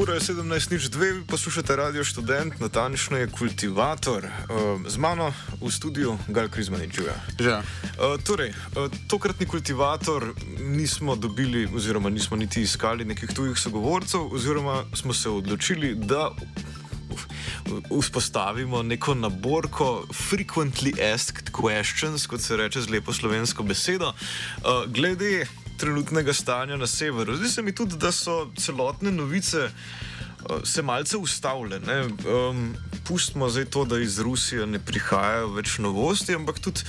Ura je 17.02, poslušate Radio Student, natančno je kultivator. Uh, z mano v studiu Gal Krizmaničuja. Že. Uh, torej, uh, tokratni kultivator nismo dobili, oziroma nismo niti iskali nekih tujih sogovorcev, oziroma smo se odločili, da vzpostavimo neko naborko frequently asked questions, kot se reče z lepo slovensko besedo, uh, glede trenutnega stanja na severu. Zdi se mi tudi, da so celotne novice uh, se malce ustavile. Um, pustimo zdaj to, da iz Rusije ne prihajajo več novosti, ampak tudi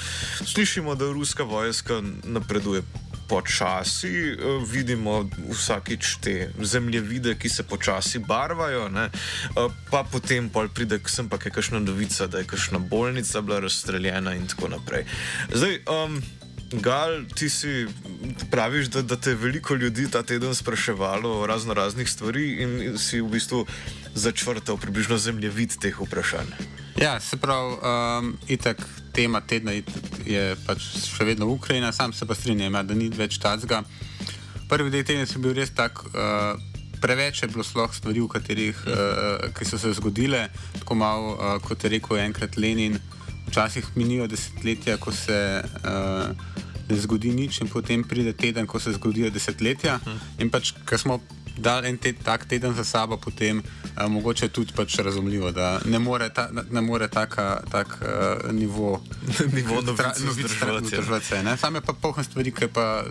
slišimo, da ruska vojska napreduje počasi, eh, vidimo vsakič te zemljevide, ki se počasi barvajo, ne? Eh, pa potem pol pride sem pa kakšna novica, da je kakšna bolnica bila razstreljena in tako naprej. Zdaj, um, Gal, ti si praviš, da, da te je veliko ljudi ta teden spraševalo o razno raznih stvarih in si v bistvu začrtal približno zemljevid teh vprašanj. Ja, se pravi, um, itak tema tedna je pač še vedno Ukrajina, sam se pa strinjam, ja, da ni več tacga. Prvi del tedna je bil res tak. Uh, Preveč je bilo sploh stvari, katerih, uh, ki so se zgodile, tako malo, uh, kot je rekel enkrat Lenin. Včasih minijo desetletja, ko se uh, ne zgodi nič, in potem pride teden, ko se zgodijo desetletja. In pač, ker smo dali en te, tak teden za sabo, potem uh, mogoče tudi pač razumljivo, da ne more, ta, ne more taka, tak uh, nivo, nivo novic zdržati. Same pa pohne stvari, ki pa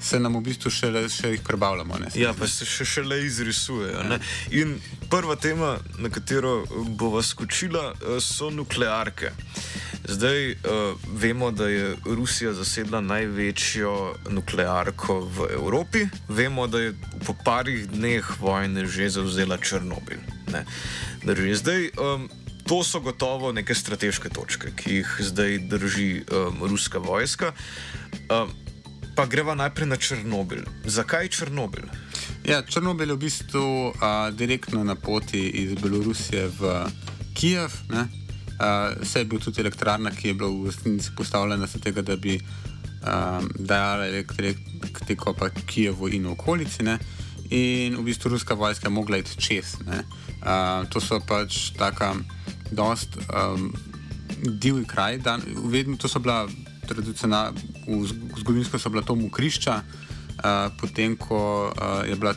se nam v bistvu še, le, še jih prebavljamo. Ne, ja, pa se še, še le izrisujejo. Ja. In prva tema, na katero bo vas skočila, so nuklearke. Zdaj uh, vemo, da je Rusija zasedla največjo nuklearko v Evropi, vemo, da je po parih dneh vojne že zauzela Črnobil. Zdaj, um, to so gotovo neke strateške točke, ki jih zdaj drži um, ruska vojska. Um, Pa greva najprej na Črnobil. Zakaj Črnobil? Ja, Črnobil je v bistvu a, direktno na poti iz Belorusije v Kijev. Vse je bil tudi elektrarna, ki je bila v resnici postavljena za tega, da bi a, dajala elektriko pa Kijevu in okolici. Ne? In v bistvu ruska vojska je mogla iti čez. A, to so pač taka dost um, divji kraj. Dan, vedno, to so bila tradicionalno, zgodovinsko so bila to mokrišča, uh, potem ko uh, je bila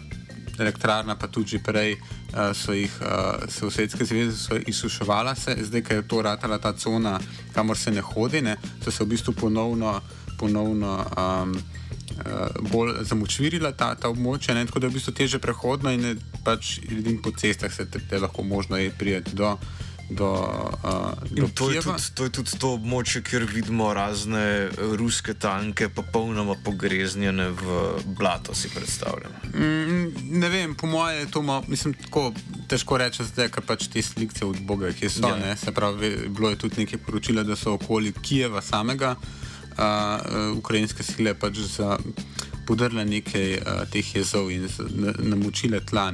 elektrarna, pa tudi prej uh, so jih uh, Sovjetske zveze izsuševala, se, zdaj, ker je to ratala ta cona, kamor se ne hodi, ne, so se v bistvu ponovno, ponovno um, uh, bolj zamočvirila ta, ta območja, ne, tako da je v bistvu teže prehodno in pač ljudem po cestah se te, te lahko možno je prijeti do do, uh, do to, je tudi, to je tudi to območje, kjer vidimo razne ruske tanke, popolnoma pogreznjene v blato, si predstavljam. Mm, ne vem, po mojem je to malo, mislim, tako težko reči, zdaj, ker pač te slike od Boga, ki so. Ja. Se pravi, bilo je tudi nekaj poročila, da so okoli Kijeva samega uh, ukrajinske sile pač za. Podrla nekaj uh, teh jezov in namočile tla.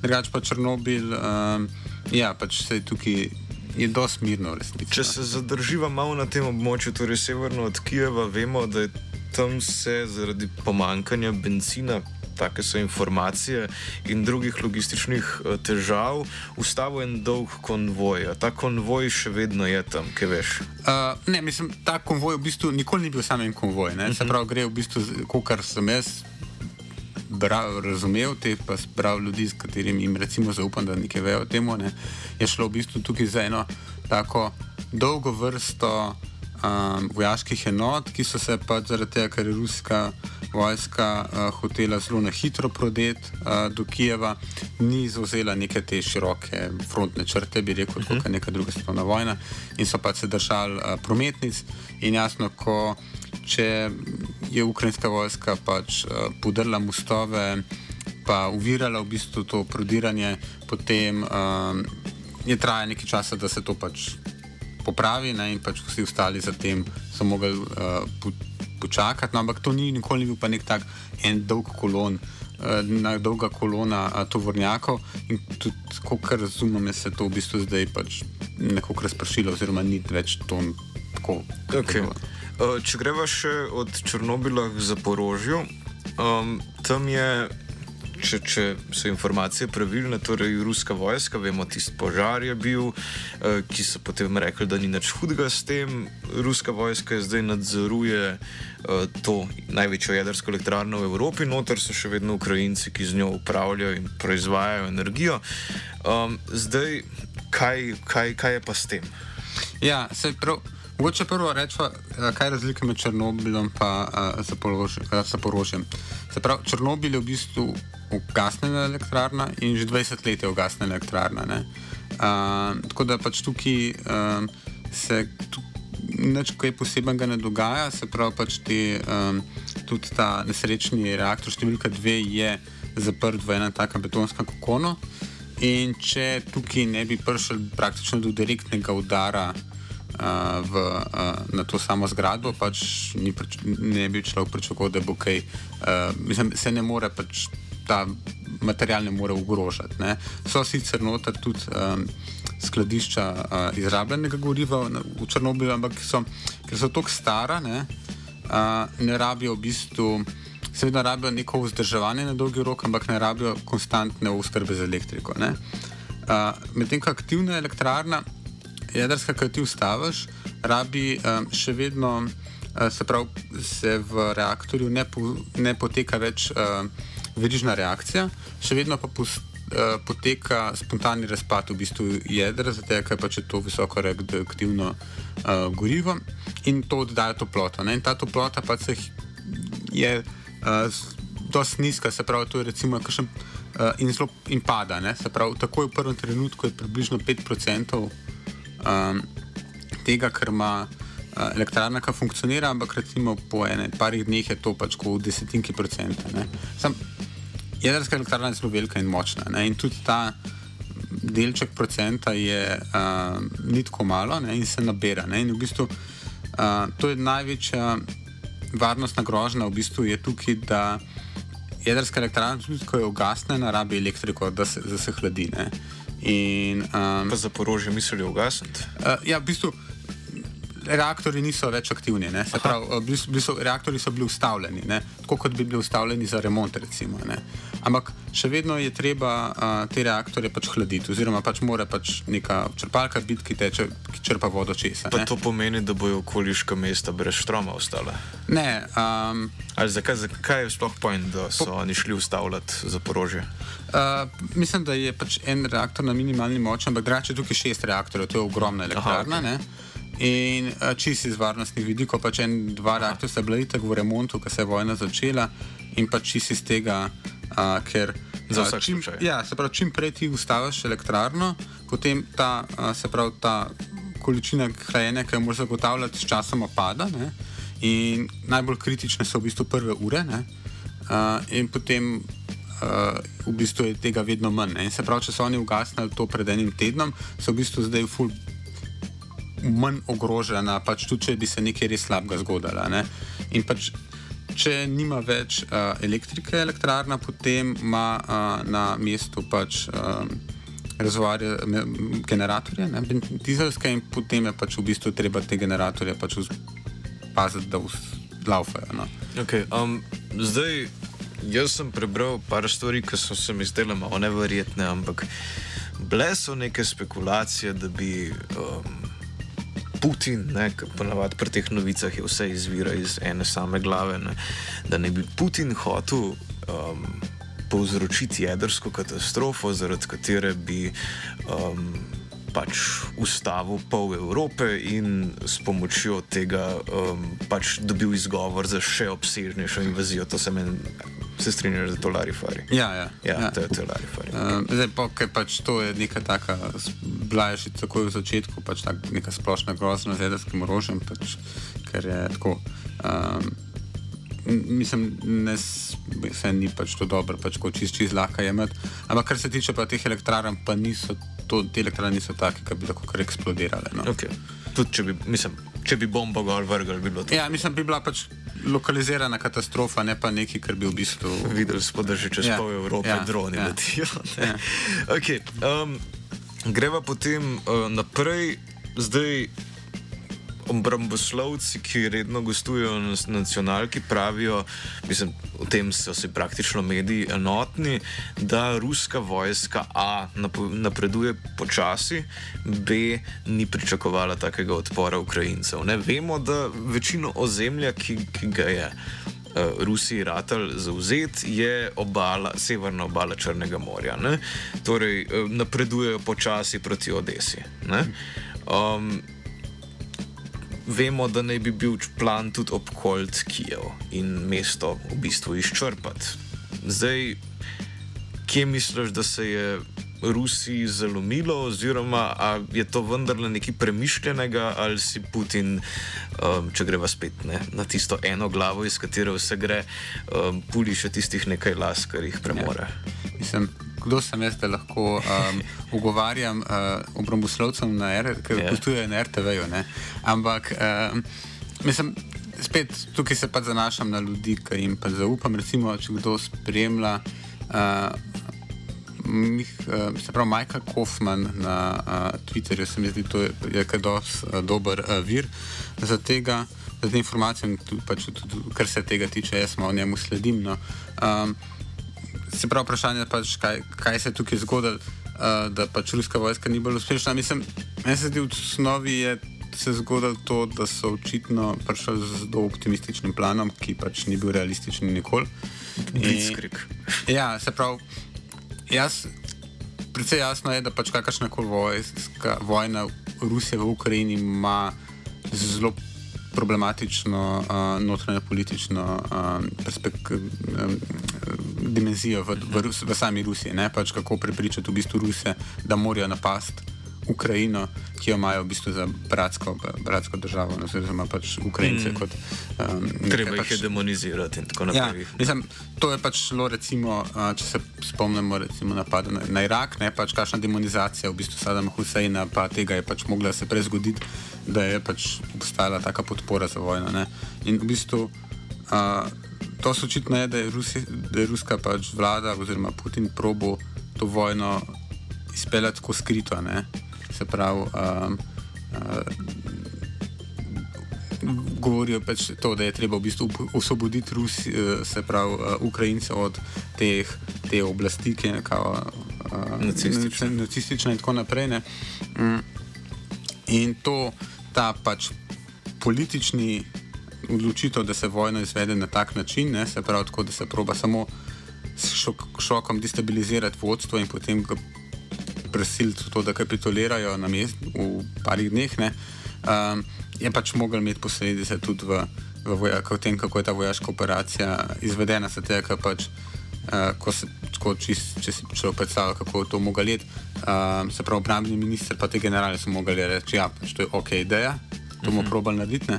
Drugač pa Črnobil, uh, ja, pač se je tukaj je dosti mirno, resnično. Če se zadrživa malo na tem območju, torej severno od Kijeva, vemo, da je tam se zaradi pomankanja benzina. Take so informacije in drugih logističnih uh, težav, ustavil en dolg konvoj. Ta konvoj še vedno je tam, kaj veš? Uh, ne, mislim, ta konvoj v bistvu nikoli ni bil samo en konvoj. Uh -huh. Se mhm. pravi, gre v bistvu, kot sem jaz bral, razumel, te pa sprav ljudi, s katerimi jim recimo zaupam, da nekaj vejo o tem, ne, je šlo v bistvu tukaj za eno tako dolgo vrsto um, vojaških enot, ki so se pač zaradi tega, ker je ruska vojska uh, hotela zelo na hitro prodeti uh, do Kijeva, ni zauzela neke te široke frontne črte, bi rekel, kot je neka druga svetovna vojna, in so pač se držali uh, prometnic. In jasno, ko če je ukrajinska vojska pač uh, podrla mostove, pa uvirala v bistvu to prodiranje, potem um, je trajalo nekaj časa, da se to pač popravi, ne, in pač vsi ostali za tem so mogli uh, po, počakati. No, ampak to ni nikoli ni bil pa nek tak en dolg kolon. Na dolga kolona a, tovornjakov, in tudi, kot razumem, se to v bistvu zdaj pač nekako razpršilo, oziroma ni več to tako. Okay. Uh, če greva še od Črnobila k Zaporožju, um, tam je če, če so informacije pravilne, torej ruska vojska, vemo, tisti požar je bil, eh, ki so potem rekli, da ni nič hudega s tem. Ruska vojska zdaj nadzoruje eh, to največjo jedrsko elektrarno v Evropi, noter so še vedno Ukrajinci, ki z njo upravljajo in proizvajajo energijo. Um, zdaj, kaj, kaj, kaj je pa s tem? Ja, se prav. Mogoče prvo rečemo, kaj je razlika med Črnobilom in Zaporožjem. Se pravi, Črnobil je v bistvu ugasnjena elektrarna in že 20 let je ugasnjena elektrarna. Uh, tako da pač tukaj um, se nič kaj posebnega ne dogaja, se pravi, pač te, um, tudi ta nesrečni reaktor številka 2 je zaprt v enem takem betonskem kokonu. In če tukaj ne bi prišel praktično do direktnega udara uh, v, uh, na to samo zgradbo, pač ni prič, ne bi človek pričakoval, da bo kaj, uh, mislim, se ne more pač ta material ne more ogrožati. Ne. So sicer noter tudi um, skladišča uh, izrabljenega goriva v Črnobilu, ampak so, ker so tako stara, ne, uh, ne rabijo v bistvu. Seveda rabijo neko vzdrževanje na dolgi rok, ampak ne rabijo konstantne oskrbe z elektriko. Uh, Medtem ko aktivna elektrarna, jedrska, ki ti ustaviš, rabi um, še vedno, uh, se pravi, se v reaktorju ne, po, ne poteka več. Uh, verižna reakcija, še vedno pa pos, uh, poteka spontani razpad v bistvu jedra, zato je pač to visoko reaktivno uh, gorivo in to oddaja toploto. Ne? In ta toplota pa se je uh, dosti nizka, se pravi, to je recimo kakšen. In zelo in pada, ne? se pravi, takoj v prvem trenutku je približno 5% um, tega, kar ima uh, elektrarna, ki funkcionira, ampak recimo po enem, parih dneh je to pač kot desetinki procenta. Sam, jedrska elektrarna je zelo velika in močna. Ne? In tudi ta delček procenta je uh, ni tako malo ne? in se nabira. Ne? In v bistvu uh, to je največja varnostna grožnja, v bistvu je tukaj, da jedrska elektrarna, tudi ko je ugasnjena, rabi elektriko, da se, da se hladi. Ne? In, um, pa za porožje mislijo ugasniti? Uh, ja, v bistvu reaktori niso več aktivni. Prav, bili so, reaktori so bili ustavljeni, ne? tako kot bi bili ustavljeni za remont. Recimo, Ampak še vedno je treba uh, te reaktorje pač hladiti, oziroma pač mora pač neka črpalka biti, ki, teče, ki črpa vodo česa. Pa to pomeni, da bojo okoliška mesta brez štroma ostale. Ne. Um, zakaj, zakaj je sploh pojem, da so po, oni šli ustavljati za porožje? Uh, mislim, da je pač en reaktor na minimalni moči, ampak drugače tukaj šest reaktorjev, to je ogromna elektrarna. Aha, okay. In uh, čisto iz varnostnih vidikov, pač en, dva reaktorja sta bila itak v remontu, ko se je vojna začela, in pač čisto iz tega, uh, ker. Za vsak čim, ja, se pravi, čim prej ti ustaviš elektrarno, potem ta, se pravi, ta količina hlajenja, ki jo moraš zagotavljati, s časom pada. Ne? In najbolj kritične so v bistvu prve ure, uh, in potem uh, v bistvu je tega vedno manj. Ne? In se pravi, če so oni ugasnili to pred enim tednom, so v bistvu zdaj v full manj ogrožena, pač tudi če bi se nekaj res slabega zgodilo. In pač, če nima več uh, elektrike, elektrarna, potem ima uh, na mestu pač. Uh, Razvarje generatorje, ne, dizelske, in potem je pač v bistvu treba te generatorje pač paziti, da vzlaufajo. No. Okay, um, zdaj, jaz sem prebral par stvari, ki so se mi zdele malo neverjetne, ampak bile so neke spekulacije, da bi. Um, Putin, ponavadi pri teh novicah je vse izvira iz ene same glave, ne, da ne bi Putin hotel um, povzročiti jedrsko katastrofo, zaradi katere bi um, pač ustavil pol Evrope in s pomočjo tega um, pač dobil izgovor za še obsežnejšo invazijo. To se meni. Se strinjaš, da je to Larifari? Ja, ja. ja, ja. to je, to je Larifari. Uh, zdaj, pa, ker pač to je neka taka, bila je že takoj v začetku, pač tak, neka splošna grozna z jedrskim orožjem, pač, ker je tako. Um, mislim, da se ni pač to dobro, pač ko čist čist lahko jemati. Ampak kar se tiče pa teh elektrarn, pa niso, to, te elektrarne niso take, ki bi lahko kar eksplodirale. No. Okay. Tudi če bi, mislim, če bi bombo gor vrgel, bi bilo to. Ja, mislim, bi bila pač lokalizirana katastrofa, ne pa nekaj, kar bi v bistvu. Videli smo, da že čez Ja, pol Evrope ja, droni ja. letijo. Ja. okay, um, greva potem uh, naprej. Zdaj, obramboslovci, ki redno gostujejo na nacionalki, pravijo, mislim, o tem so si praktično mediji enotni, da ruska vojska A napreduje počasi, B ni pričakovala takega odpora Ukrajincev. Ne? Vemo, da večino ozemlja, ki, ki ga je. Uh, Rusiji ratal zauzet, je obala, severna obala Črnega morja. Ne? Torej, uh, napredujejo počasi proti Odesi. Um, vemo, da naj bi bil plan tudi obkolt Kijev in mesto v bistvu izčrpati. Zdaj, kje misliš, da se je Rusiji zalomilo, oziroma je to vendarle nekaj premišljenega, ali si Putin, um, če greva spet ne, na tisto eno glavo, iz katere vse gre, um, puli še tistih nekaj las, kar jih premore. Mislim, kdo sem jaz, da lahko um, ugovarjam uh, obramboslovcem, ki Ja. yeah. potujejo na RTV-ju. ne. Ampak, um, mislim, spet tukaj se pa zanašam na ljudi, ki jim pa zaupam. Recimo, če kdo spremlja. Uh, Mih, uh, se pravi, Majka Kaufman na uh, Twitterju, se mi zdi, da je, je kar dosti uh, dober uh, vir za, tega, za te informacije, pač, tudi, kar se tega tiče, jaz malo njemu sledim. No. Um, se pravi, vprašanje je, pač, kaj, kaj se je tukaj zgodilo, uh, da pač ruska vojska ni bolj uspešna. Mislim, meni se zdi, v osnovi je se zgodilo to, da so očitno prišli z zelo optimističnim planom, ki pač ni bil realističen nikoli. Blitzkrieg. Ja, se pravi, jaz, predvsej jasno je, da pač kakršna koli vojska, vojna Rusije v Ukrajini ima zelo problematično uh, notranje politično um, perspek, um, dimenzijo v, v, Rus- v sami Rusiji. Ne? Pač kako prepričati v bistvu Ruse, da morajo napasti Ukrajino, ki jo imajo v bistvu za bratsko, bratsko državo, no, oziroma pač Ukrajince. Mm. Kot, um, Treba jih je pač- demonizirati in tako Ja, naprej. mislim, to je pač šlo, recimo, a, če se spomnimo recimo, napada na, na Irak, ne pač kakšna demonizacija v bistvu Sadama Huseina, pa tega je pač mogla se prej zgoditi, da je pač obstajala taka podpora za vojno. Ne. In v bistvu a, to so očitno je, da je, Rusi, da je ruska pač vlada oziroma Putin probo to vojno izpeljati tako skrito. Ne. Se pravi, um, govorijo pač to, da je treba v bistvu osvoboditi Rusi, eh, se pravi uh, Ukrajince od teh, te oblasti, ki je nekako uh, Nacistične. nacistična in tako naprej. Ne. Mm. In to, ta pač politični odločitev, da se vojno izvede na tak način, ne, se pravi tako, da se proba samo s šok, šokom destabilizirati vodstvo in potem ga prisiliti v to, da kapitulirajo na mestu v parih dneh, ne, um, je pač mogel imeti posledice tudi v, v, vojak, v tem, kako je ta vojaška operacija izvedena, zato ker pač. Uh, ko se, ko čist, če si človek predstavlja, kako je to mogel let, uh, se pravi, obrambni minister, pa te generale so mogli reči, ja, pač to je ok ideja, to bomo mm -hmm. probali narediti. Ne?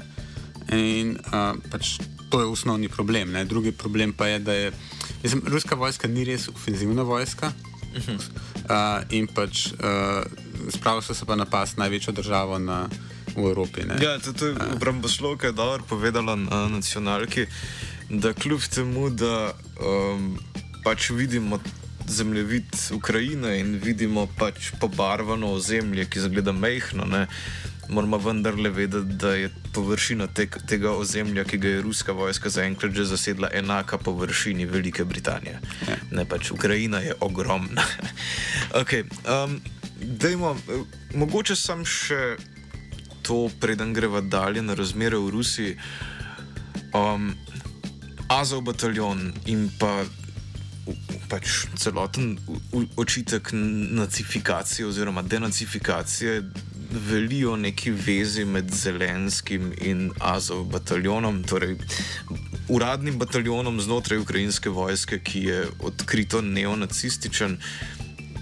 In uh, pač to je osnovni problem. Ne? Drugi problem pa je, da je mislim, ruska vojska ni res ofenzivna vojska. Uh, in pač uh, spravili so se pa napast največjo državo na, v Evropi. Ne? Ja, to, je obramboslovka je dobro povedala na nacionalki, da kljub temu, da um, pač vidimo zemljevid Ukrajine in vidimo pač pobarvano ozemlje, ki zgleda mehko, ne, moramo vendarle vedeti, da je površina te, tega ozemlja, ki ga je ruska vojska zaenkrat že zasedla, enaka površini Velike Britanije. Ja. Ne, pač Ukrajina je ogromna. okay, um, dejmo, mogoče sem še to, preden greva dalje na razmere v Rusiji. Um, Azov bataljon in pa pač celoten očitek nacifikacije oziroma denacifikacije velijo neki vezi med Zelenskim in Azov bataljonom, torej uradnim bataljonom znotraj ukrajinske vojske, ki je odkrito neonacističen.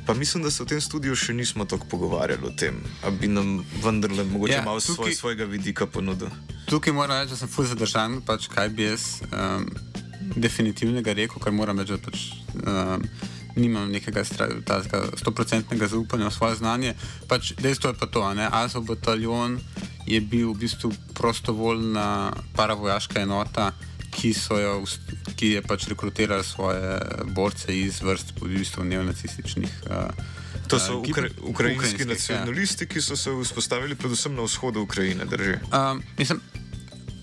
Pa mislim, da se v tem studiu še nismo tako pogovarjali o tem, da bi nam vendarle mogoče Ja, malo tukaj- svoj, svojega vidika ponudil. Tukaj moram reči, da sem fuz zadržan, pač kaj bi jaz um, definitivnega rekel, ker moram reči, da pač, um, nimam nekega stoprocentnega zaupanja v svoje znanje. Pač dejstvo je pa to, da Azov bataljon je bil v bistvu prostovoljna paravojaška enota, ki, so jo, ki je pač rekrutirala svoje borce iz vrst v bistvu neonacističnih. Uh, To so ukra ukrajinski ja. nacionalisti, ki so se vzpostavili predvsem na vzhodu Ukrajine, drži. Um, mislim,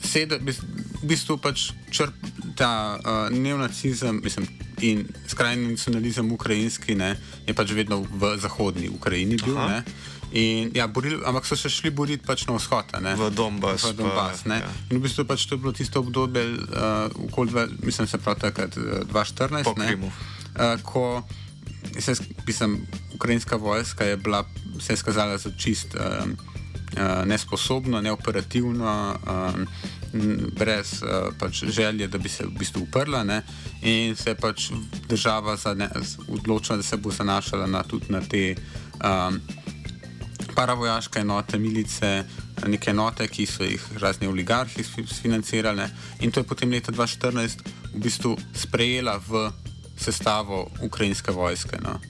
sede, bis- v bistvu pač črp ta uh, neonacizem mislim, in skrajni nacionalizem ukrajinski ne, je pač vedno v zahodni Ukrajini bil. Aha. Ne, in, ja, borili, ampak so se šli boriti pač na vzhod. Ne, V Donbass V Donbass, pa, ne. ja. In v bistvu pač to je bilo tisto obdobje, uh, okoli dva, mislim, se pravi takrat uh, 2014. Po ne, Krimu. Uh, ko se, mislim, ukrajinska vojska je bila, se je skazala za čist um, uh, nesposobno, neoperativno, um, brez uh, pač želje, da bi se v bistvu uprla. Ne? In se je pač država z- odločila, da se bo zanašala na, tudi na te. Um, Paravojaške enote, milice, neke enote, ki so jih razni oligarhi ne. in to je potem leta 2014 v bistvu sprejela v sestavo ukrajinske vojske. No.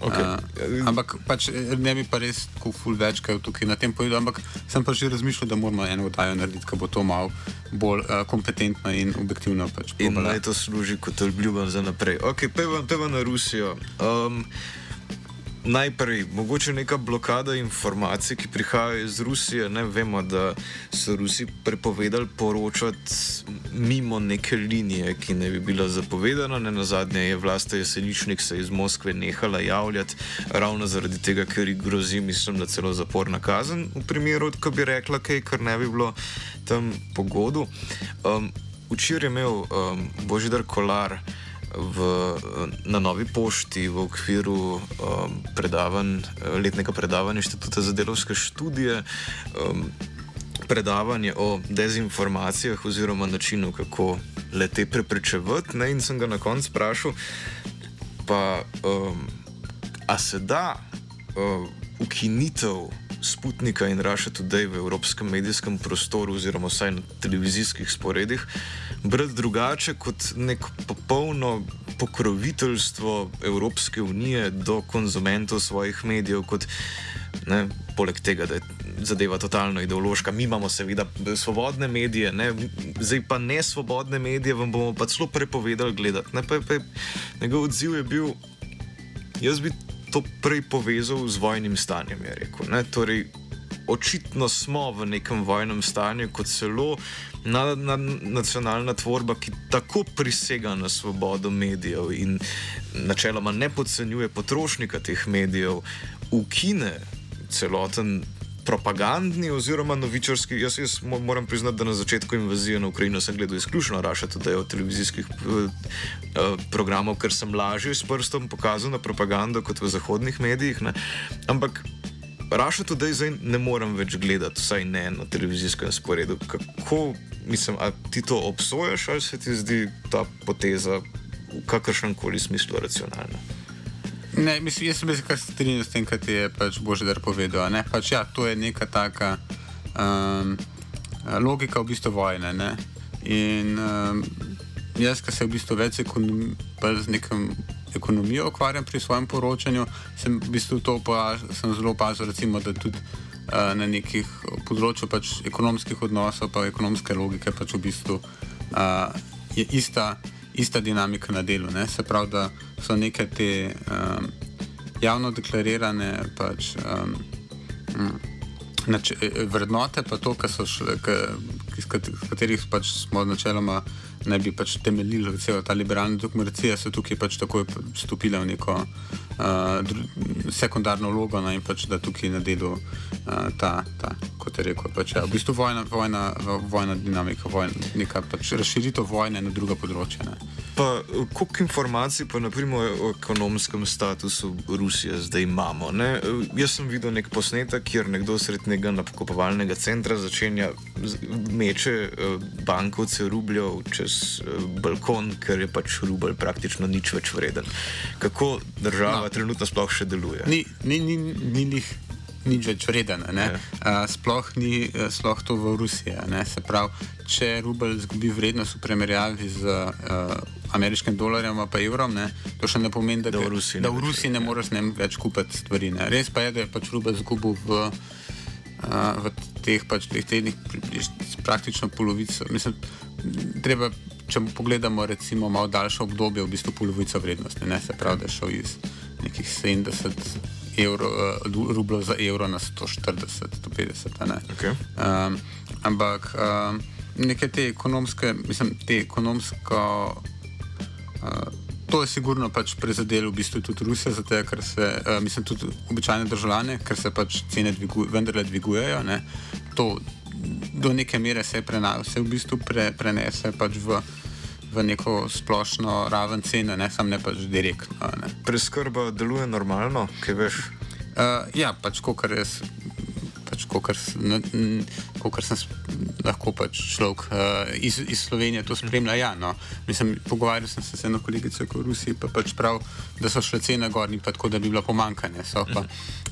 Okej. Uh, ampak pač eh, ne bi pa res tako ful več kaj tukaj na tem povedal, ampak sem pa že razmišljal, da moramo eno oddajo narediti, ki bo to malo bolj uh, kompetentno in objektivno. Pač In naj to služi kot obljuba za naprej. Ok, peva, peva na Rusijo. Um, najprej, mogoče neka blokada informacij, ki prihajajo iz Rusije. Ne vemo, da so Rusi prepovedali poročati mimo neke linije, ki ne bi bila zapovedana. Ne na zadnje je vlasta Jeseničnik se iz Moskve nehala javljati, ravno zaradi tega, ker ji grozi, mislim, da celo zaporna kazen, v primeru, ko bi rekla kaj, kar ne bi bilo tam pogodu. Um, Včeraj je imel um, Božidar Kolar v, na Novi pošti v okviru um, predavanj, letnega predavanja Inštituta za delovske študije. Um, Predavanje o dezinformacijah oziroma načinu, kako le te preprečevati. Ne? In sem ga na koncu vprašal, pa um, a se da uh, ukinitev Sputnika in Russia Today v evropskem medijskem prostoru, oziroma vsaj na televizijskih sporedih, brati drugače kot nek popolno pokroviteljstvo Evropske unije do konzumentov svojih medijev, kot ne, poleg tega, da je zadeva totalno ideološka. Mi imamo seveda svobodne medije, ne, zdaj pa ne svobodne medije, vam bomo pa celo prepovedali gledati. Ne, pa, pa, je- njegov odziv je bil, jaz bi to prej povezal z vojnim stanjem, je rekel. Ne? Torej, očitno smo v nekem vojnem stanju, kot celo na, na, nacionalna tvorba, ki tako prisega na svobodo medijev in načeloma ne podcenjuje potrošnika teh medijev, ukine celoten. Propagandni oziroma novičarski. Jaz, jaz mo- moram priznati, da na začetku invazije na Ukrajino sem gledal izključno Raša, tudi od televizijskih eh, eh, programov, ker sem lažje s prstom pokazal na propagando kot v zahodnih medijih. Ne. Ampak Raša tudi zdaj ne morem več gledati, vsaj ne na televizijskem sporedu. Kako, mislim, a ti to obsojaš ali se ti zdi ta poteza v kakršnem koli smislu racionalna? Ne, mislim, jaz sem se kar strinjal s tem, kar ti je pač Božidar povedal. Ne? Pač, ja, to je neka taka um, logika v bistvu vojne. Ne? In um, jaz, ki se v bistvu več bolj z nekim ekonomijo ukvarjam pri svojem poročanju, sem, v bistvu to sem zelo opazil, recimo, da tudi uh, na nekih področju pač ekonomskih odnosov, pa ekonomske logike, pač v bistvu uh, je ista ista dinamika na delu. Ne? Se pravi, da so neke te um, javno deklarirane pač, um, um, nač, vrednote, pa to, kar so šle, k, k, katerih pač smo načeloma naj bi pač temeljili celo ta liberalna demokracija, so tukaj pač takoj stopile v neko uh, sekundarno vlogo no, in pač da tukaj na delu uh, ta, ta, kot je rekel, pač, ja, v bistvu vojna, vojna, vojna dinamika, vojna, neka pač razširitev vojne na druga področja. Ne. Pa koliko informacij pa naprimer o ekonomskem statusu Rusije zdaj imamo? Ne? Jaz sem videl nek posnetek, kjer nekdo sred nekega nakupovalnega centra začenja meče eh, bankovce rubljev čez eh, balkon, ker je pač rubelj praktično nič več vreden. Kako država no. trenutno sploh še deluje? Ni, ni, ni, ni lih nič več vreden. Uh, sploh ni eh, sploh to v Rusiji. Se pravi, če rubelj izgubi vrednost v primerjavi z uh, ameriškim dolarjem pa evrom, ne, to še ne pomeni, da, Da v ga- Rusiji ne da v Rusiji ne moreš ne, več kupiti stvari. Ne. Res pa je, da je pač rubelj izgubil v. V teh pač dveh tednih praktično polovico. Mislim, treba, če pogledamo recimo malo daljše obdobje, v bistvu polovico vrednosti. Ne? Se pravi, da je šel iz nekih 70 evrov, uh, rublov za evro na 140, 150. a ne. Okay. Um, ampak um, neke te ekonomske, mislim, te ekonomsko. To je sigurno pač prizadelo v bistvu tudi Rusijo, zato ker se, uh, mislim, tudi običajne državljane, ker se pač cene dvigu, vendarle dvigujejo. Ne. To do neke mere se, prena, se v bistvu pre, prenese pač v, v neko splošno raven cene, ne samo ne pač direktno. Ne. Preskrba deluje normalno, kaj veš? Uh, ja, pač kot res. Kakor sem lahko pač človek uh, iz, iz Slovenije to spremlja. Ja, no. Mislim, pogovarjal sem se z eno kolegico v Rusiji, pa pač prav, da so šle cene gor, ni pa tako, da bi bilo pomankanje. So pa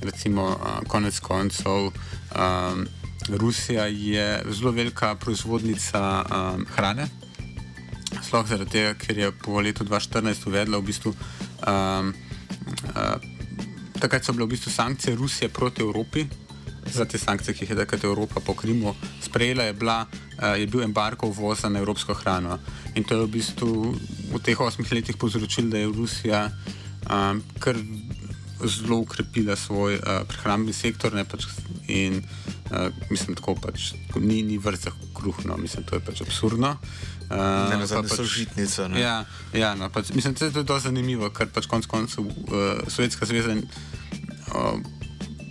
recimo uh, konec koncev. Um, Rusija je zelo velika proizvodnica um, hrane, sploh zaradi tega, ker je po letu 2014 uvedla v bistvu. Um, uh, takrat so bile v bistvu sankcije Rusije proti Evropi, za te sankcije, ki jih je takrat Evropa po Krimu sprejela, je, bila, uh, je bil embargo uvoza na evropsko hrano. In to je v bistvu v teh osmih letih povzročilo, da je Rusija um, kar zelo ukrepila svoj uh, prehrambni sektor. Ne, pač, in uh, mislim, tako pač ni, ni vrsta kruh, no, mislim, to je pač absurdno. Uh, Ne, pa nazadnje so žitnice. Ne? Ja, ja no, pač, mislim, da je to dosti zanimivo, ker pač konec koncev uh, Sovjetska zveza uh,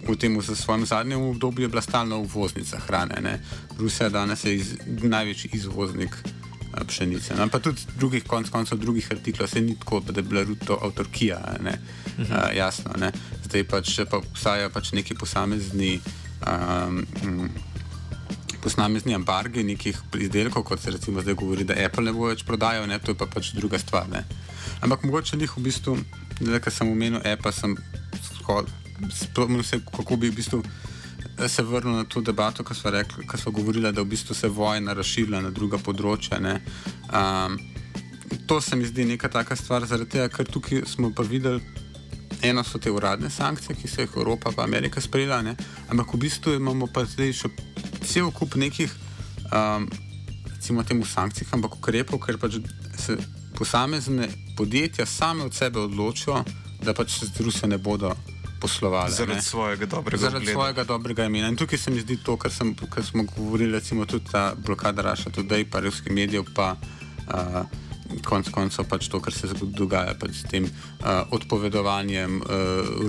v tem v svojem zadnjem obdobju je bila stalna uvoznica hrane. Ne. Rusija danes je iz, največji izvoznik uh, pšenice. No, pa tudi drugih konc koncev drugih artiklov, se ni tako, da je bila to avtorkija, ne, uh, jasno. Ne. Zdaj pač, pa obstajajo pač neki posamezni. Um, posamezni embargi nekih izdelkov, kot se recimo zdaj govori, da Apple ne bo več prodajal, ne, to je pa pač druga stvar. Ne. Ampak mogoče njih v bistvu, da kar sem omenil, Apple sem spomnil se, kako bi v bistvu eh, se vrnil na to debato, ko smo, rekli, ko smo govorili, da v bistvu se vojna razširila na druga področja. Ne. Um, to se mi zdi neka taka stvar, zaradi tega, ker tukaj smo pa videli. Eno so te uradne sankcije, ki so jih Evropa in Amerika sprejela, ne? ampak v bistvu imamo pa zdaj še cel kup nekih, um, recimo, temu sankcij, ampak ukrepov, ker pač se posamezne podjetja same od sebe odločijo, da pač z Rusijo ne bodo poslovali. Zaradi ne. svojega dobrega Zaradi ugleda. svojega dobrega imena. In tukaj se mi zdi to, kar, sem, kar smo govorili, recimo tudi ta blokada Raša, tudi pa ruskih medijev, pa uh, konec koncev pač to, kar se dogaja pač s tem uh, odpovedovanjem uh,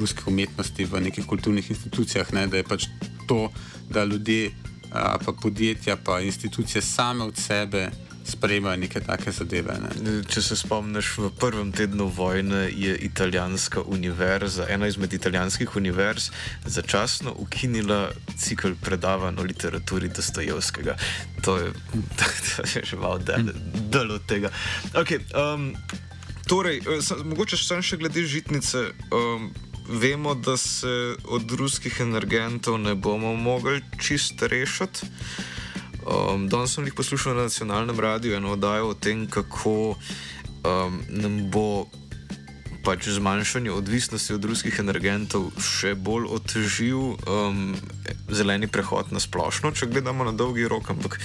ruske umetnosti v nekih kulturnih institucijah, ne, da je pač to, da ljudje, uh, pa podjetja, pa institucije same od sebe sprejemajo neke take zadeve. Ne. Če se spomniš, v prvem tednu vojne je italijanska univerza, ena izmed italijanskih univerz, začasno ukinila cikl predavanj o literaturi Dostojevskega. To je, to je že malo del, del od tega. Okay, um, torej, eh, mogoče samo še glede žitnice. Um, Vemo, da se od ruskih energentov ne bomo mogli čist rešiti. Um, Danes sem jih poslušal na nacionalnem radiju eno oddajo o tem, kako um, nam bo pač zmanjšanje odvisnosti od ruskih energentov še bolj otežil um, zeleni prehod na splošno, če gledamo na dolgi rok. Ampak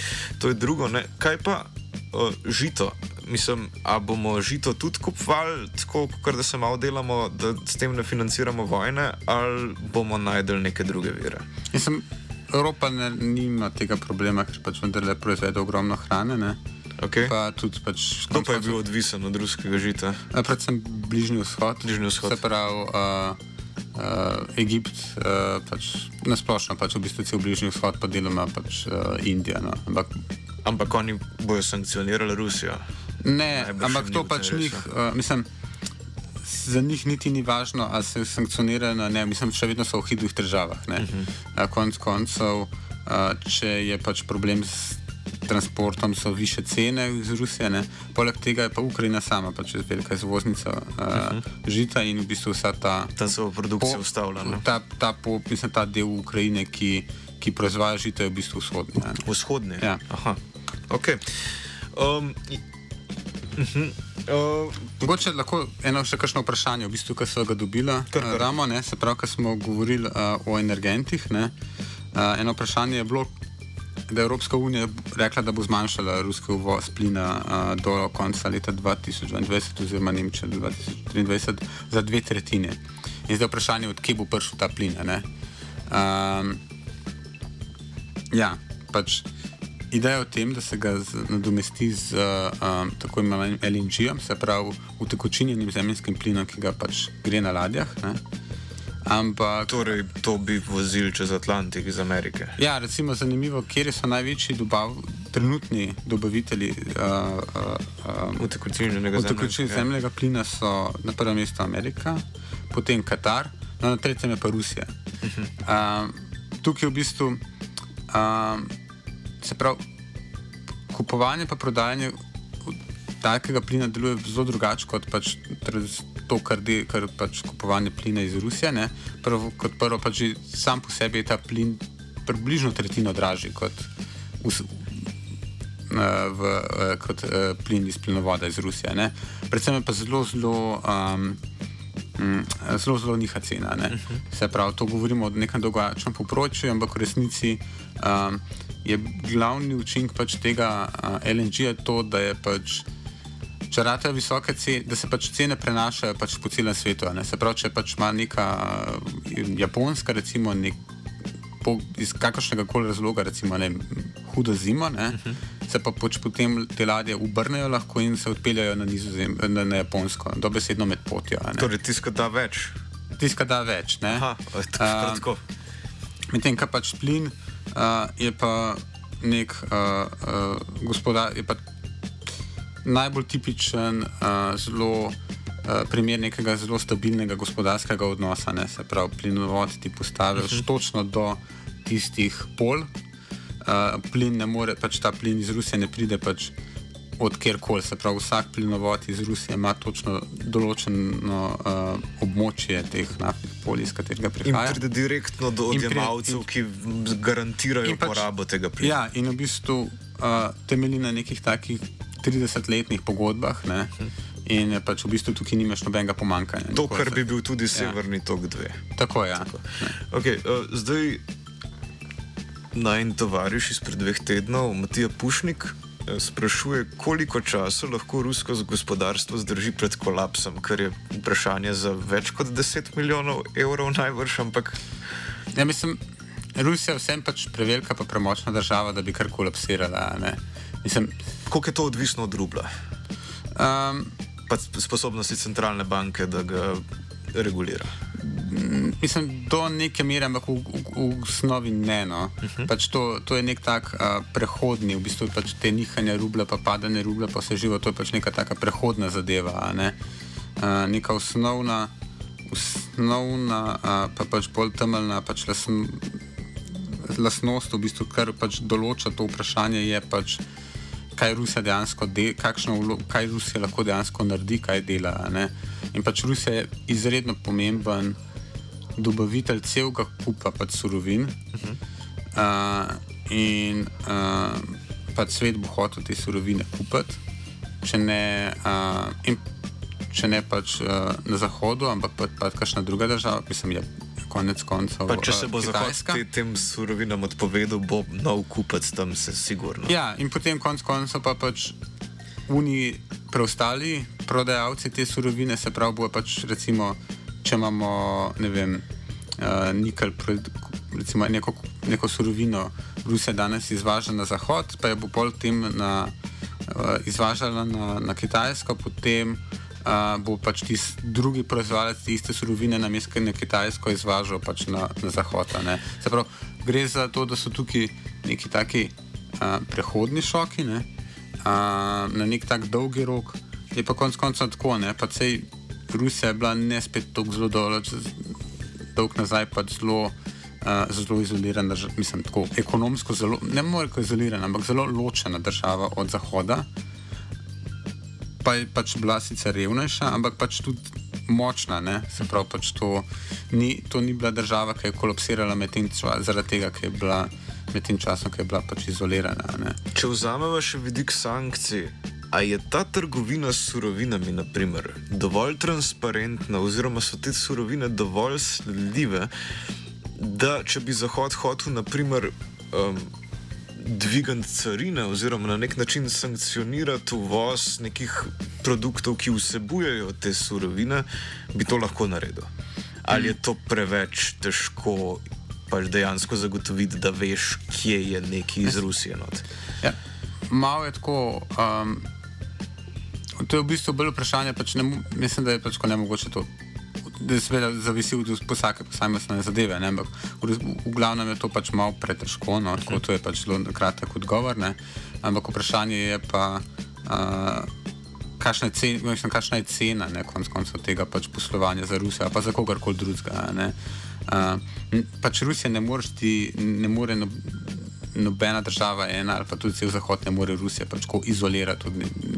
to je drugo. Ne? Kaj pa uh, žito? Mislim, a bomo žito tudi kupovali, tako kot da se malo delamo, da s tem ne financiramo vojne, ali bomo najdel neke druge vire? Mislim, Evropa ne, nima tega problema, ker pač vendarle proizvede ogromno hrane. Ne. Okay. Pa tudi pač. Kdo pa je bil odvisen od ruskega žita? A, Predvsem Bližnji vzhod. Bližnji vzhod. Se pravi, uh, uh, Egipt, uh, pač, nasplošno pač v bistvu cel Bližnji vzhod, pa deloma pač uh, Indija. No. Ampak Ampak oni bojo sankcionirali Rusijo. Ne, Najbrž ampak to pač njih, uh, mislim, za njih niti ni važno, ali se sankcionirajo, ali ne, mislim, še vedno so v hudih državah. Uh Mhm. -huh. uh, konc koncev, če je pač problem s transportom, so više cene iz Rusije, ne. poleg tega je pa Ukrajina sama pač velika izvoznica uh, uh -huh. žita in v bistvu vsa ta. Tam so produkcijo po- ustavljali. Ta, ta, po, mislim, ta del Ukrajine, ki, ki proizvaja žito, je v bistvu vzhodni. ne. Vzhodni. Ja. Aha. Okay. Um, i- Mhm. Uh, Mogoče lahko eno še kakšno vprašanje, v bistvu, ki so ga dobila, Kar, kar. eh, damo, ne, se pravi, ko smo govorili uh, o energentih. Ne, uh, eno vprašanje je bilo, da je Evropska unija rekla, da bo zmanjšala ruski uvoz plina uh, do konca leta 2022, oziroma Nemčija do 2023, za dve tretjine. In zdaj vprašanje, odkje bo prišel ta plin. Um, ja, pač ideja o tem, da se ga z, nadomesti z um, tako imenovanim LNG-jem, se pravi utekočinjenim zemljskim plinom, ki ga pač gre na ladjah. Ne? Ampak. torej, to bi vozili čez Atlantik iz Amerike. Ja, recimo zanimivo, kje so največji dobav, trenutni dobavitelji uh, uh, uh, Utekočinjenega utekočin zemljskega, ja. zemljega plina so na prvem mestu Amerika, potem Katar, no, na tretjem je pa Rusija. Um, tukaj v bistvu um, se pravi, kupovanje in prodajanje takega plina deluje zelo drugače kot pač to, kar, de, kar pač kupovanje plina iz Rusije. ne. Prvo, kot prvo, pač sam po sebi je ta plin približno tretjino dražji kot, v, eh, v, eh, kot eh, plin iz plinovoda iz Rusije. Ne. Predvsem je pa zelo, zelo. Um, Mm, Zelo, zelo niha cena. Uh -huh. Se pravi, to govorimo o nekem dolgoročnem poprotju, ampak v resnici um, je glavni učinek pač tega uh, LNG-ja to, da je pač. Če rata visoke cene, da se pač cene prenašajo pač po celem svetu. ne. Se pravi, če pač ima neka uh, japonska, recimo, nek, po, iz kakršnega koli razloga, recimo, ne, vem, hudo zimo, ne, uh -huh. se pa pač potem te ladje obrnejo lahko in se odpeljajo na, nizozem, na, na Japonsko, dobesedno med potjo. ne. Torej, tiska da več. Tiska da več. Ne? Aha, to je tako. Medtem, kar pač plin uh, je pa nek uh, uh, gospodar, je pa najbolj tipičen, uh, zelo uh, primer nekega zelo stabilnega gospodarskega odnosa. Ne? Se pravi, plinovod ti postaviš uh -huh. točno do tistih pol. Uh, plin ne more, pač ta plin iz Rusije ne pride pač od kjerkoli. Se pravi, vsak plinovod iz Rusije ima točno določeno uh, območje teh naftnih polj, iz katerega In prihaja. pride direktno do In odjemalcev, in- ki garantirajo in pač- porabo tega plina. Ja, in v bistvu uh, temelji na nekih takih 30-letnih pogodbah. Ne? In pač v bistvu tukaj nimaš nobenega pomankanja. To, kar bi bil tudi Severni tok 2. Tako je. Ja. Okay, uh, zdaj naj tovariš izpred dveh tednov, Matija Pušnik, eh, sprašuje, koliko časa lahko rusko gospodarstvo zdrži pred kolapsom, kar je vprašanje za več kot 10 milijonov evrov najbrž, ampak Ja, mislim, Rusija je vsem pač prevelika, pa premočna država, da bi kar kolapsirala. Mislim, koliko je to odvisno od rubla, um, pa sp- sposobnosti centralne banke, da ga regulira. Mislim, do neke mere, ampak v, v, v osnovi ne. No. Uh -huh. pač to, to je nek tak uh, prehodni, v bistvu pač te nihanja rubla, pa padanje rubla, pa vse živo, to je pač neka taka prehodna zadeva. Ne? Uh, neka osnovna, osnovna uh, pa pač bolj temeljna pač lasn, lasnost, v bistvu, kar pač določa to vprašanje, je pač. Kaj Rusija dejansko dela, kaj Rusija lahko dejansko naredi, kaj dela. ne. In pač Rusija je izredno pomemben dobavitelj celega kupa pač surovin. Uh -huh. uh, in uh, pač svet bo hotel te surovine kupiti, če ne, uh, in, če ne pač uh, na zahodu, ampak pač pa kakšna druga država, mislim, je konec koncev. Pa če se uh, bo Zahod Kitajska. te, tem surovinam odpovedal, bo nov kupec tam se sigurno. Ja, in potem konec koncev pa pač Uniji preostali prodajalci te surovine, se pravi, bo pač recimo, če imamo, ne vem, uh, nikel, recimo neko, neko surovino, Rusija danes izvaža na zahod, pa jo bo pol tem na, uh, izvažala na, na Kitajsko, potem uh, bo pač tisti drugi proizvajalec te iste surovine na mestu na Kitajsko izvažal pač na, na zahod. Se pravi, gre za to, da so tukaj neki taki uh, prehodni šoki. Ne? uh, na nek tak dolgi rok, je pa konec koncev tako, ne, pa sej Rusija je bila ne spet tako zelo daleč, dolg nazaj pa zelo. Uh, zelo izolirana, država, mislim, tako ekonomsko zelo, ne morem reči izolirana, ampak zelo ločena država od Zahoda. Pa je pač bila sicer revnejša, ampak pač tudi močna. Ne? Se pravi, pač to, ni, to ni bila država, ki je kolapsirala med tem, zaradi tega, ker je bila med tem časom, ki je bila pač izolirana. Ne? Če vzamemo še vidik sankcij, a je ta trgovina s surovinami, naprimer, dovolj transparentna, oziroma so te surovine dovolj sledljive, da če bi Zahod hotel, naprimer, um, dvigati carine, oziroma na nek način sankcionirati uvoz nekih produktov, ki vsebujejo te surovine, bi to lahko naredil. Ali je to preveč težko? Pač dejansko zagotoviti, da veš, kje je neki iz Rusije. Ja, malo je tako, um, To je v bistvu bolj vprašanje, pač ne, mislim, da je pač ne mogoče to. Da je seveda zavisi od vsake posamezne zadeve, ne? ampak v, v glavnem je to pač malo pretežko, no? tako to je pač zelo kratek odgovor. Ne? Ampak vprašanje je pa, uh, kakšna, je cen, mislim, kakšna je cena ne, konc koncev tega pač poslovanja za Rusijo, pa za kogarkoli drugega. Uh, pač Rusija ne more, ne more no, nobena država, ena ali pa tudi cel Zahod, ne more Rusije pač izolirati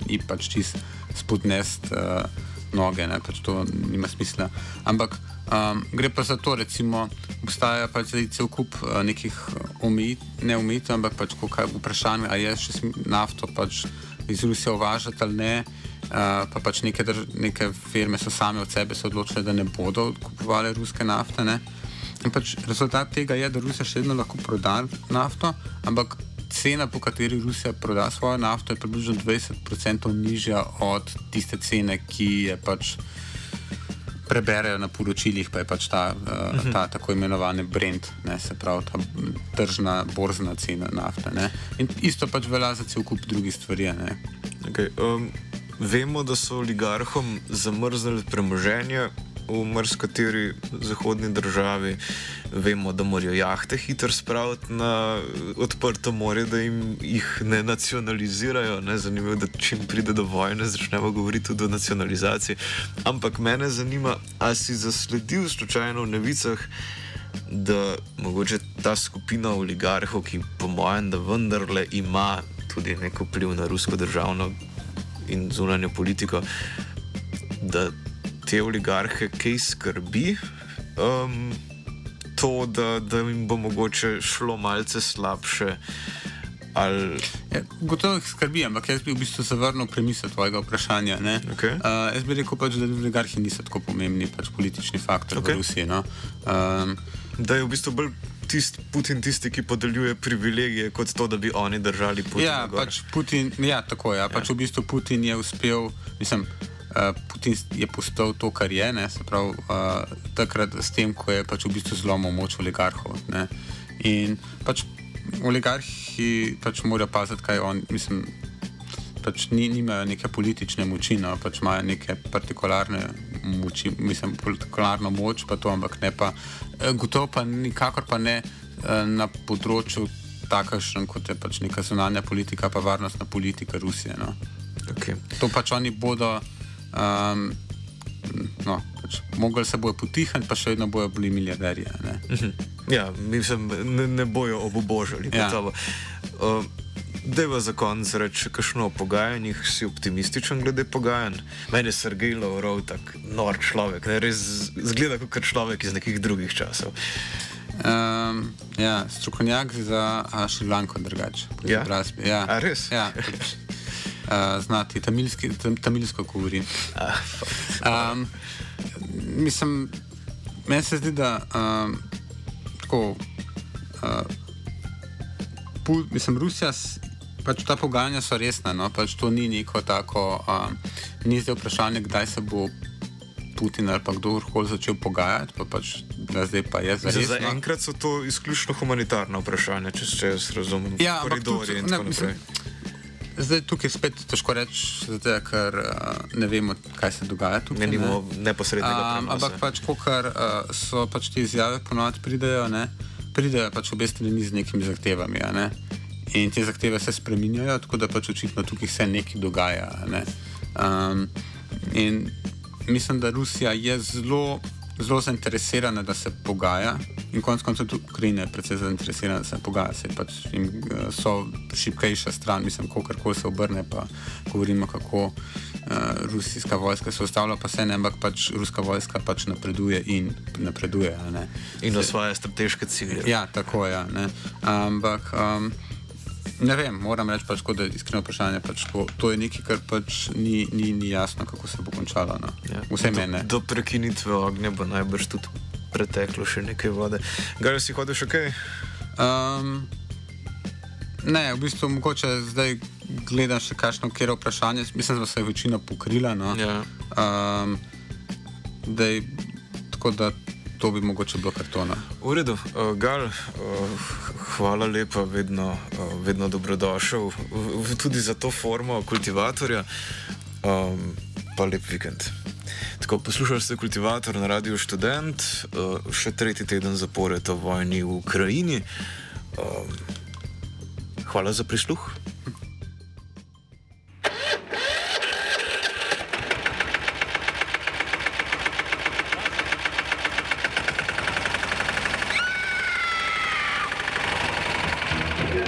in pač čist spodnest uh, noge, ne, pač to nima smisla. Ampak um, gre pa za to, recimo, obstaja pač cel kup uh, nekih omejitev, ne omejitev, ampak pač kaj vprašanje, ali je še nafto pač iz Rusije uvažati ali ne. Uh, pa pač neke, drž, neke firme so same od sebe odločile, da ne bodo kupovali ruske nafte. Uh, In pač rezultat tega je, da Rusija še vedno lahko proda nafto, ampak cena, po kateri Rusija proda svojo nafto, je približno 20% nižja od tiste cene, ki je pač preberejo na poročilih, pa je pač ta, uh, ta tako imenovani brend, ne, se pravi ta tržna, borzna cena nafte. Ne. In isto pač velja za cel kup drugih stvari. Okay, um, vemo, da so oligarhom zamrznili premoženje v marsikateri zahodni državi. Vemo, da morajo jahte hitro spraviti na odprto morje, da jih ne nacionalizirajo. Ne? Zanimivo je, da čim pride do vojne, začnemo govoriti tudi o nacionalizaciji. Ampak mene zanima, ali si zasledil slučajno v nevicah. Da mogoče ta skupina oligarhov, ki po mojem, da vendarle ima tudi neko vpliv na rusko državno in zunanjo politiko, da te oligarhe kaj skrbi, um, to, da, da jim bo mogoče šlo malce slabše. Ali... Ja, gotovo jih skrbi, ampak jaz bi v bistvu zavrnil premisel tvojega vprašanja. Okay. Uh, jaz bi rekel, pač, da oligarhi niso tako pomembni pač politični faktor okay. v Rusiji. No? Um, da je v bistvu bolj tist, Putin tisti, ki podeljuje privilegije, kot to, da bi oni držali Putin. Ja, pač Putin, ja tako je. Ja. Pač ja. v bistvu Putin je uspel, mislim. Uh, Putin je postal to, kar je, ne, se pravi, uh, takrat s tem, ko je pač v bistvu zlomil moč oligarhov. Ne. In pač oligarhi pač morajo paziti, kaj on, mislim, pač ni, nimajo neke politične moči, no, pač imajo neke partikularne moči, mislim, partikularno moč, pa to, ampak ne pa, eh, gotovo pa nikakor pa ne eh, na področju takašen, kot je pač neka zunanja politika, pa varnostna politika Rusije. No. Okay. To pač oni bodo. Um, no, pač, mogli se bojo potihniti, pa še vedno bojo bili milijarderji. Mhm. Ja, mislim, ne, ne bojo obobožali. Ja. Uh, Deva za konec reči, kakšno o pogajanjih si optimističen glede pogajanj. Meni je Sergej Lavrov tak nor človek, ne res zgleda kot človek iz nekih drugih časov. Um, ja, strokovnjak za Šrilanko, drugače. Ja? ja. A res? Ja, pač uh, znati tamilski, tam, tamilsko govori. Um, mislim, meni se zdi, da um, tako, uh, pu, mislim, Rusija, pač ta pogajanja so resna, no? pač to ni neko tako, um, ni zdaj vprašanje, kdaj se bo. Putin ali pa kdo koli začel pogajati, pa pač zdaj pa je za resno. Za enkrat so to izključno humanitarno vprašanje, če se jaz razumem. Ja, koridori in tako naprej. Zdaj tukaj spet težko reči, zato, ker uh, ne vemo, kaj se dogaja tukaj. Ne imamo neposrednega. Um, ampak pač, ker uh, so pač te izjave ponovadi pridejo, ne, pridejo pač obe strani z nekimi zahtevami. Ne. In te zahteve se spreminjajo, tako da pač očitno tukaj se nekaj dogaja. Ne? Um, in mislim, da Rusija je zelo, zelo zainteresirana, da se pogaja. In konec koncev tudi Ukrajina je predvsej zainteresirana, da se pogaja. Se pač jim, eh, so šipkejša stran, mislim, kako se obrne, pa govorimo, kako uh, rusijska vojska se ustavlja, pa se ne, ampak pač ruska vojska pač napreduje in napreduje. In osvaja strateške cilje. Ja, tako je. Ja, ne. ampak um, ne vem, moram reči, pač, da je iskreno vprašanje. Pač, to, to je nekaj, kar pač ni, ni, ni jasno, kako se bo končalo. No. Ja. Vse do, mene. Do prekinitve ognja bo najbrž tudi preteklo še nekaj vode. Gaj si hodil še kaj? Um, ne, v bistvu mogoče zdaj gledam še kakšno kjer vprašanje. Mislim, da se je večina pokrila. No. Ja. Um, dej, tako da to bi mogoče bilo kartona. V redu, uh, Gal, uh, hvala lepa, vedno, uh, vedno dobrodošel v, v, tudi za to formo kultivatorja. Um, pa lep vikend. Tako poslušali ste kultivator na Radio Student, uh, še tretji teden zapored o vojni v Ukrajini. Um, hvala za prisluh.